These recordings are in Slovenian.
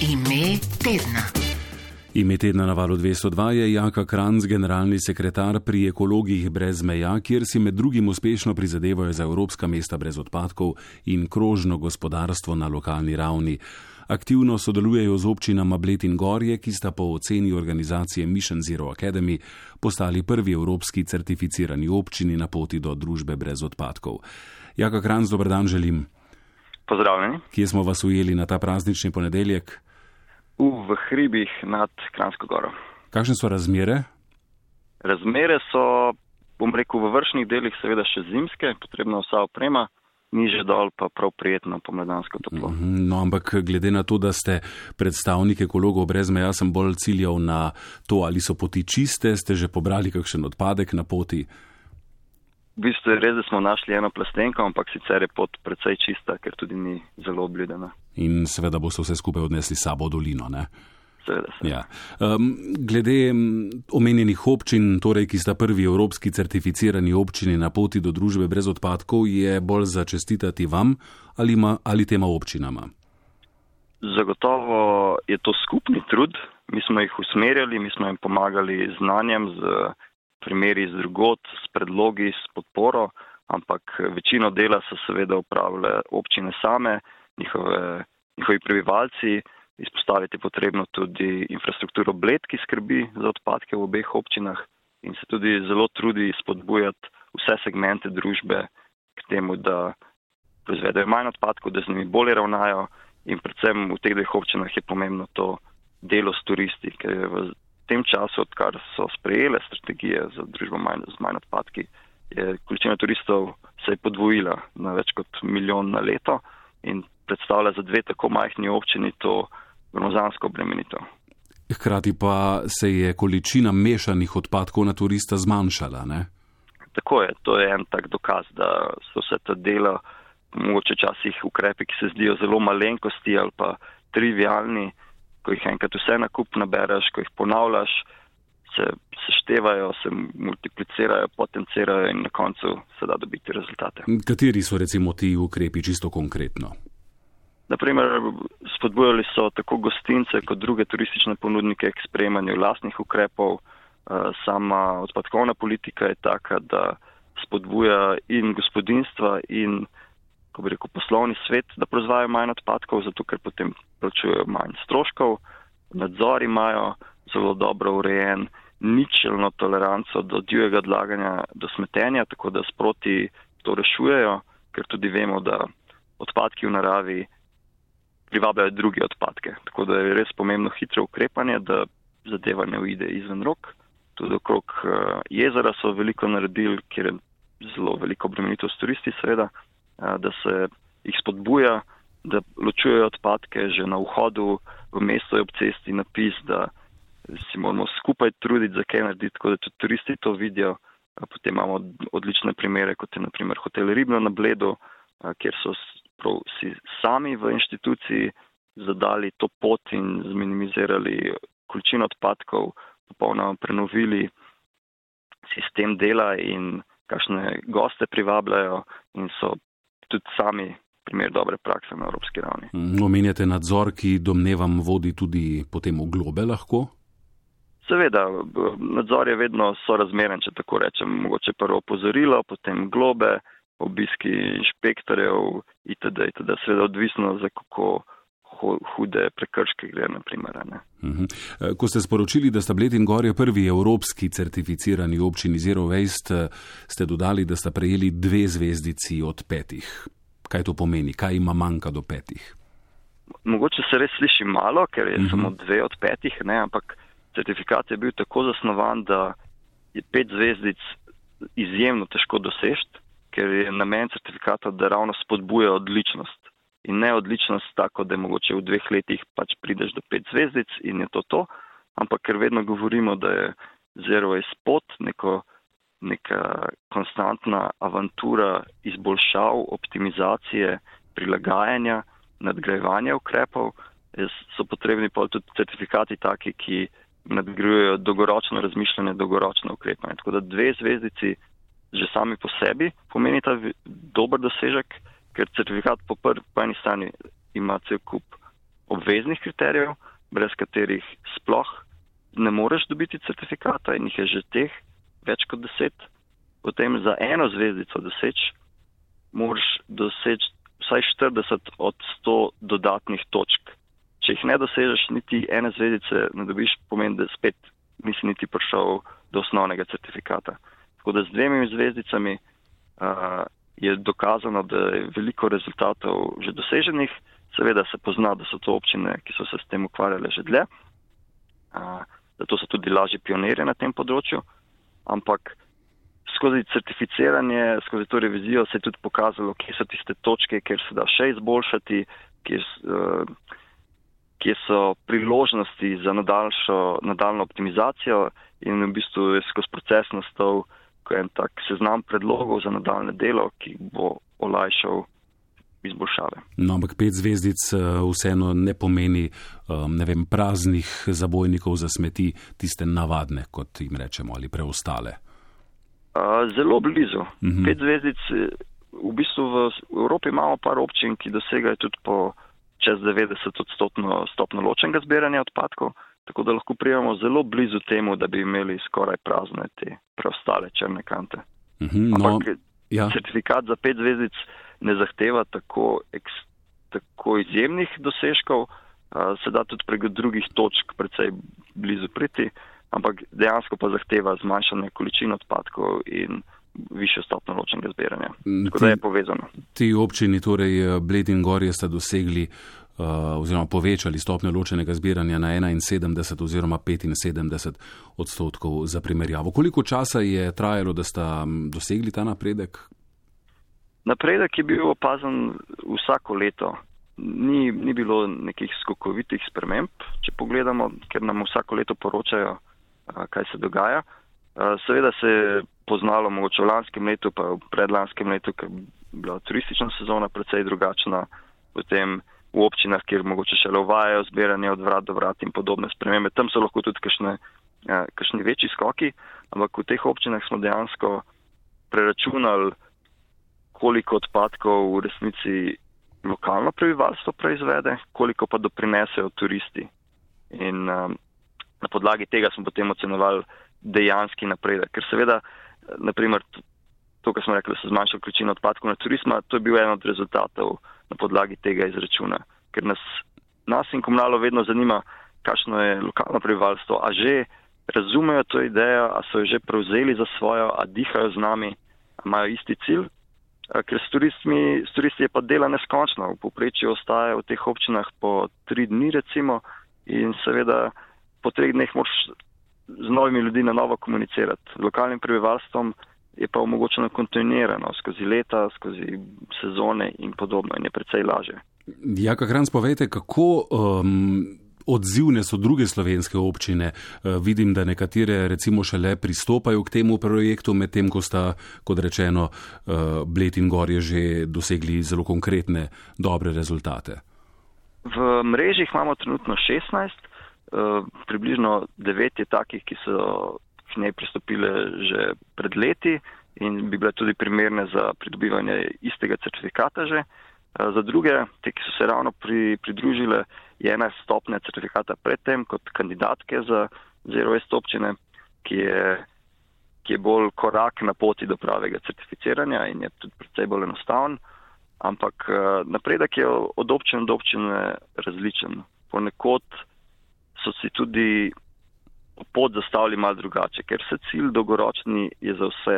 Ime tedna. Ime tedna na valu 202 je Jaka Kranz, generalni sekretar pri ekologih brez meja, kjer si med drugim uspešno prizadevajo za evropska mesta brez odpadkov in krožno gospodarstvo na lokalni ravni. Aktivno sodelujejo z občinama Bled in Gorje, ki sta po oceni organizacije Mission Zero Academy postali prvi evropski certificirani občini na poti do družbe brez odpadkov. Jaka Kranz, dober dan želim. Pozdravljeni. Kje smo vas ujeli na ta praznični ponedeljek? V, v hribih nad Kransko goro. Kakšne so razmere? Razmere so, bom rekel, v vršnih delih seveda še zimske, potrebna vsa oprema, niže dol pa prav prijetno pomladansko toplo. No, ampak glede na to, da ste predstavnik ekologov brez meja, sem bolj ciljal na to, ali so poti čiste, ste že pobrali kakšen odpadek na poti. V bistvu je res, da smo našli eno plastenko, ampak sicer je pot precej čista, ker tudi ni zelo obljudena. In seveda bo se vse skupaj odnesli sabo dolino. Ne? Seveda. seveda. Ja. Um, glede omenjenih občin, torej, ki sta prvi evropski certificirani občini na poti do družbe brez odpadkov, je bolj začestitati vam ali, ma, ali tema občinama? Zagotovo je to skupni trud. Mi smo jih usmerjali, mi smo jim pomagali z znanjem, z primeri iz drugot, s predlogi, s podporo, ampak večino dela so seveda upravile občine same, njihove, njihovi prebivalci. Izpostaviti je potrebno tudi infrastrukturo bled, ki skrbi za odpadke v obeh občinah in se tudi zelo trudi spodbujati vse segmente družbe k temu, da proizvedejo manj odpadkov, da z njimi bolje ravnajo in predvsem v teh dveh občinah je pomembno to delo s turisti, ker je v tem času, odkar so sprejele strategije za družbo manj, z manj odpadki, je količina turistov se je podvojila na več kot milijon na leto in predstavlja za dve tako majhni občini to gromozansko obremenitev. Hkrati pa se je količina mešanih odpadkov na turista zmanjšala, ne? Tako je, to je en tak dokaz, da so se ta dela, mogoče časih ukrepi, ki se zdijo zelo malenkosti ali pa trivialni, ko jih enkrat vse na kup nabereš, ko jih ponavljaš, se seštevajo, se multiplicirajo, potencirajo in na koncu se da dobiti rezultate. Kateri so recimo ti ukrepi čisto konkretno? Naprimer, spodbujali so tako gostince kot druge turistične ponudnike k sprejemanju lastnih ukrepov. Sama odpadkovna politika je taka, da spodbuja in gospodinstva in ko bi rekel, poslovni svet, da proizvajajo manj odpadkov, zato ker potem plačujejo manj stroškov, nadzor imajo zelo dobro urejen, ničelno toleranco do divjega odlaganja, do smetenja, tako da sproti to rešujejo, ker tudi vemo, da odpadki v naravi privabljajo druge odpadke. Tako da je res pomembno hitro ukrepanje, da zadeva ne uide izven rok. Tudi okrog jezera so veliko naredili, kjer je zelo veliko obremenitev s turisti, seveda da se jih spodbuja, da ločujejo odpadke že na vhodu v mesto ob cesti napis, da si moramo skupaj truditi za kaj narediti, tako da tudi turisti to vidijo. Potem imamo odlične primere, kot je naprimer hotel Ribno na Bledu, kjer so si sami v inštituciji zadali to pot in zminimizirali količino odpadkov, popolnoma prenovili sistem dela in kakšne goste privabljajo in so tudi sami primer dobre prakse na evropski ravni. Omenjate nadzor, ki domnevam vodi tudi potem v globe lahko? Seveda, nadzor je vedno sorazmeren, če tako rečem. Mogoče prvo opozorilo, potem globe, obiski inšpektorjev itd. itd. Seveda odvisno za kako hude prekrške gre, naprimer. Ne. Ko ste sporočili, da sta Bled in Gorje prvi evropski certificirani občini Zero Waste, ste dodali, da sta prejeli dve zvezdici od petih. Kaj to pomeni? Kaj ima manjka do petih? Mogoče se res sliši malo, ker je uh -huh. samo dve od petih, ne, ampak certifikat je bil tako zasnovan, da je pet zvezdic izjemno težko dosežeti, ker je namen certifikata, da ravno spodbuja odličnost in ne odličnost tako, da mogoče v dveh letih pač prideš do pet zvezdic in je to to, ampak ker vedno govorimo, da je zero waste pot, neko, neka konstantna avantura izboljšav, optimizacije, prilagajanja, nadgrajevanja ukrepov, so potrebni pa tudi certifikati taki, ki nadgrajujejo dolgoročno razmišljanje, dolgoročno ukrepanje. Tako da dve zvezdici že sami po sebi pomeni ta dober dosežek, ker certifikat po, prvi, po eni strani ima cel kup obveznih kriterijev, brez katerih sploh ne moreš dobiti certifikata in jih je že teh več kot deset. Potem za eno zvezdico doseč, moraš doseči vsaj 40 od 100 dodatnih točk. Če jih ne dosežeš, niti ene zvezdice ne dobiš, pomeni, da spet nisi niti prišel do osnovnega certifikata. Tako da z dvemi zvezdicami uh, je dokazano, da je veliko rezultatov že doseženih. Seveda se pozna, da so to občine, ki so se s tem ukvarjale že dlje, uh, zato so tudi lažji pionirji na tem področju, ampak skozi certificiranje, skozi to revizijo se je tudi pokazalo, kje so tiste točke, kjer se da še izboljšati, kje, uh, kje so priložnosti za nadaljno optimizacijo in v bistvu je skozi proces nastal en tak seznam predlogov za nadaljne delo, ki bo olajšal izboljšave. No, ampak pet zvezdic eh, vseeno ne pomeni um, ne vem, praznih zabojnikov za smeti, tiste navadne, kot jim rečemo, ali preostale. Zelo blizu. Mhm. Pet zvezdic, eh, v bistvu v Evropi imamo par občin, ki dosegajo tudi po čez 90 odstotno stopno ločenega zbiranja odpadkov, tako da lahko prijemo zelo blizu temu, da bi imeli skoraj prazne te preostale črne kante. Uh mhm, -huh, no, Ampak ja. certifikat za pet zvezdic ne zahteva tako, eks, tako izjemnih dosežkov, se da tudi prek drugih točk precej blizu priti ampak dejansko pa zahteva zmanjšanje količin odpadkov in više stopno ločnega zbiranja. Mm, Tako ti, da je povezano. Ti občini, torej Bled in Gorje, sta dosegli oziroma povečali stopnjo ločenega zbiranja na 71 oziroma 75 odstotkov za primerjavo. Koliko časa je trajalo, da sta dosegli ta napredek? Napredek je bil opazen vsako leto. Ni, ni bilo nekih skokovitih sprememb, če pogledamo, ker nam vsako leto poročajo kaj se dogaja. Seveda se je poznalo mogoče v lanskem letu, pa v predlanskem letu, ker je bila turistična sezona precej drugačna, potem v občinah, kjer mogoče še le uvajajo zbiranje od vrat do vrat in podobne spremembe. Tam so lahko tudi kakšne, kakšni večji skoki, ampak v teh občinah smo dejansko preračunali, koliko odpadkov v resnici lokalno prebivalstvo proizvede, koliko pa doprinesejo turisti. In um, na podlagi tega smo potem ocenovali dejanski napredek. Ker seveda, naprimer, to, kar smo rekli, da se zmanjša količina odpadkov na turizma, to je bil en od rezultatov na podlagi tega izračuna. Ker nas, nas in komunalo vedno zanima, kakšno je lokalno prebivalstvo, a že razumejo to idejo, a so jo že prevzeli za svojo, a dihajo z nami, a imajo isti cilj. Ker s turistmi, s turisti je pa dela neskončno. V poprečju ostaje v teh občinah po tri dni recimo in seveda po treh dneh moš z novimi ljudmi na novo komunicirati. Lokalnim prebivalstvom je pa omogočeno kontinuirano skozi leta, skozi sezone in podobno in je precej laže. Ja, kak ran spovejte, kako um, odzivne so druge slovenske občine? Uh, vidim, da nekatere recimo šele pristopajo k temu projektu, medtem ko sta, kot rečeno, uh, Bled in Gorje že dosegli zelo konkretne, dobre rezultate. V mreži imamo trenutno 16, Eh, približno devet je takih, ki so k njej pristopile že pred leti in bi bile tudi primerne za pridobivanje istega certifikata že. Uh, za druge, te, ki so se ravno pri, pridružile, je ena stopnja certifikata predtem kot kandidatke za Zero West občine, ki je, ki je bolj korak na poti do pravega certificiranja in je tudi predvsej bolj enostaven. Ampak uh, napredek je od občine do občine različen. Ponekod so si tudi pot zastavili malo drugače, ker se cilj dolgoročni je za vse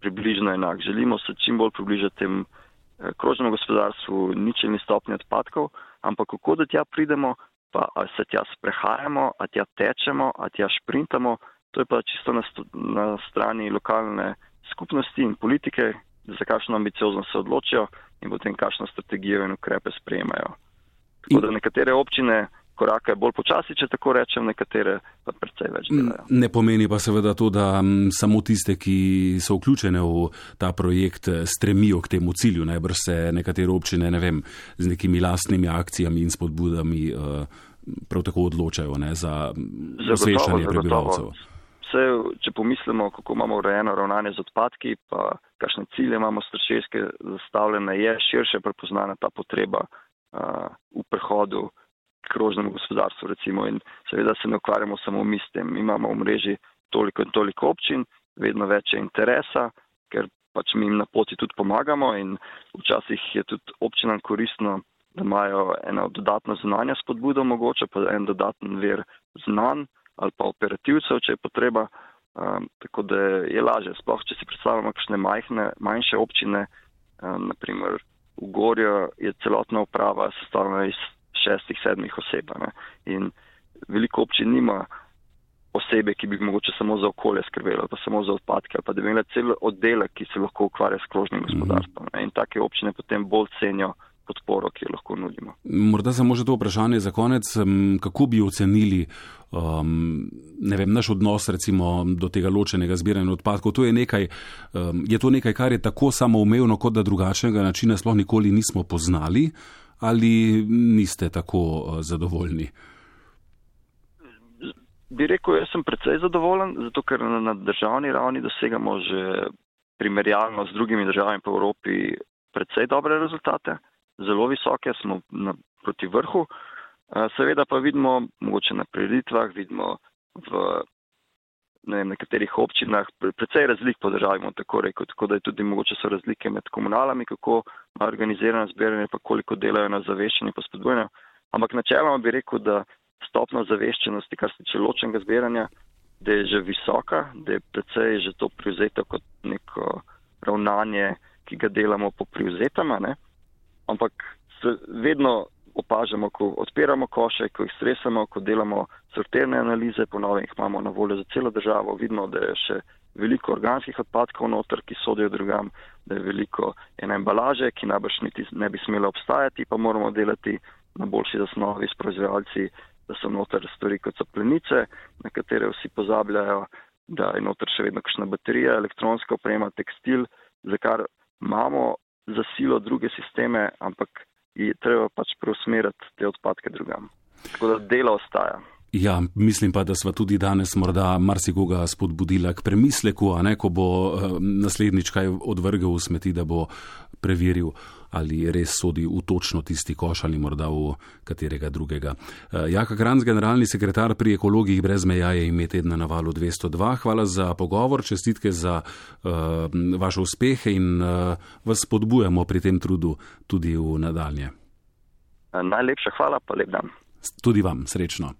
približno enak. Želimo se čim bolj približati tem eh, krožnemu gospodarstvu, ničelni stopni odpadkov, ampak kako da tja pridemo, pa ali se tja sprehajamo, ali tja tečemo, ali tja šprintamo, to je pa čisto na, na strani lokalne skupnosti in politike, za kakšno ambiciozno se odločijo in potem kakšno strategijo in ukrepe sprejemajo. Tako da nekatere občine koraka je bolj počasi, če tako rečem, nekatere pa predvsej več delajo. Ne pomeni pa seveda to, da m, samo tiste, ki so vključene v ta projekt, stremijo k temu cilju. Najbrž se nekatere občine, ne vem, z nekimi lastnimi akcijami in spodbudami uh, prav tako odločajo ne, za osveščanje prebivalcev. Vse, če pomislimo, kako imamo urejeno ravnanje z odpadki, pa kakšne cilje imamo strateške zastavljene, je širše prepoznana ta potreba uh, v prehodu krožnemu gospodarstvu recimo in seveda se ne ukvarjamo samo mi s tem. Imamo v mreži toliko in toliko občin, vedno več je interesa, ker pač mi jim na poti tudi pomagamo in včasih je tudi občinam koristno, da imajo eno dodatno znanje spodbudo mogoče, pa en dodaten ver znanj ali pa operativcev, če je potreba. Um, tako da je lažje, sploh če si predstavljamo kakšne majhne, manjše občine, um, naprimer v Gorju je celotna uprava sestavljena iz šestih, sedmih oseb. Ne? In veliko občin nima osebe, ki bi mogoče samo za okolje skrbela, pa samo za odpadke, pa da bi imela cel oddelek, ki se lahko ukvarja s krožnim gospodarstvom. Mm -hmm. In take občine potem bolj cenijo podporo, ki jo lahko nudimo. Morda samo še to vprašanje za konec. Kako bi ocenili um, ne vem, naš odnos recimo, do tega ločenega zbiranja odpadkov? To je, nekaj, um, je to nekaj, kar je tako samoumevno, kot da drugačnega načina sploh nikoli nismo poznali, ali niste tako uh, zadovoljni? Bi rekel, jaz sem precej zadovoljen, zato ker na državni ravni dosegamo že primerjalno z drugimi državami po Evropi precej dobre rezultate zelo visoke, smo na, proti vrhu. Seveda pa vidimo, mogoče na prireditvah, vidimo v ne vem, nekaterih občinah precej razlik po državi, tako rekel, tako da je tudi mogoče so razlike med komunalami, kako organizirano zbiranje, pa koliko delajo na zaveščanju pa spodbujanju. Ampak načeloma bi rekel, da stopna zaveščenosti, kar se tiče ločenega zbiranja, da je že visoka, da je precej že to privzeto kot neko ravnanje, ki ga delamo po privzetama. Ne? ampak vedno opažamo, ko odpiramo koše, ko jih stresamo, ko delamo sortirne analize, ponovno jih imamo na voljo za celo državo, vidimo, da je še veliko organskih odpadkov noter, ki sodijo drugam, da je veliko ene embalaže, ki najbrž niti ne bi smela obstajati, pa moramo delati na boljši zasnovi s proizvajalci, da so noter stvari kot so plenice, na katere vsi pozabljajo, da je noter še vedno kakšna baterija, elektronska oprema, tekstil, za kar imamo za silo druge sisteme, ampak je treba pač preusmeriti te odpadke drugam. Tako da delo ostaja. Ja, mislim pa, da smo tudi danes morda marsikoga spodbudila k premisleku, a ne, ko bo uh, naslednjič kaj odvrgel v smeti, da bo preveril, ali res sodi v točno tisti koš ali morda v katerega drugega. Uh, Jaka Kranc, generalni sekretar pri ekologih brez meja je ime tedna na valu 202. Hvala za pogovor, čestitke za uh, vaše uspehe in uh, vas spodbujamo pri tem trudu tudi v nadaljnje. Najlepša hvala, pa lep dan. Tudi vam, srečno.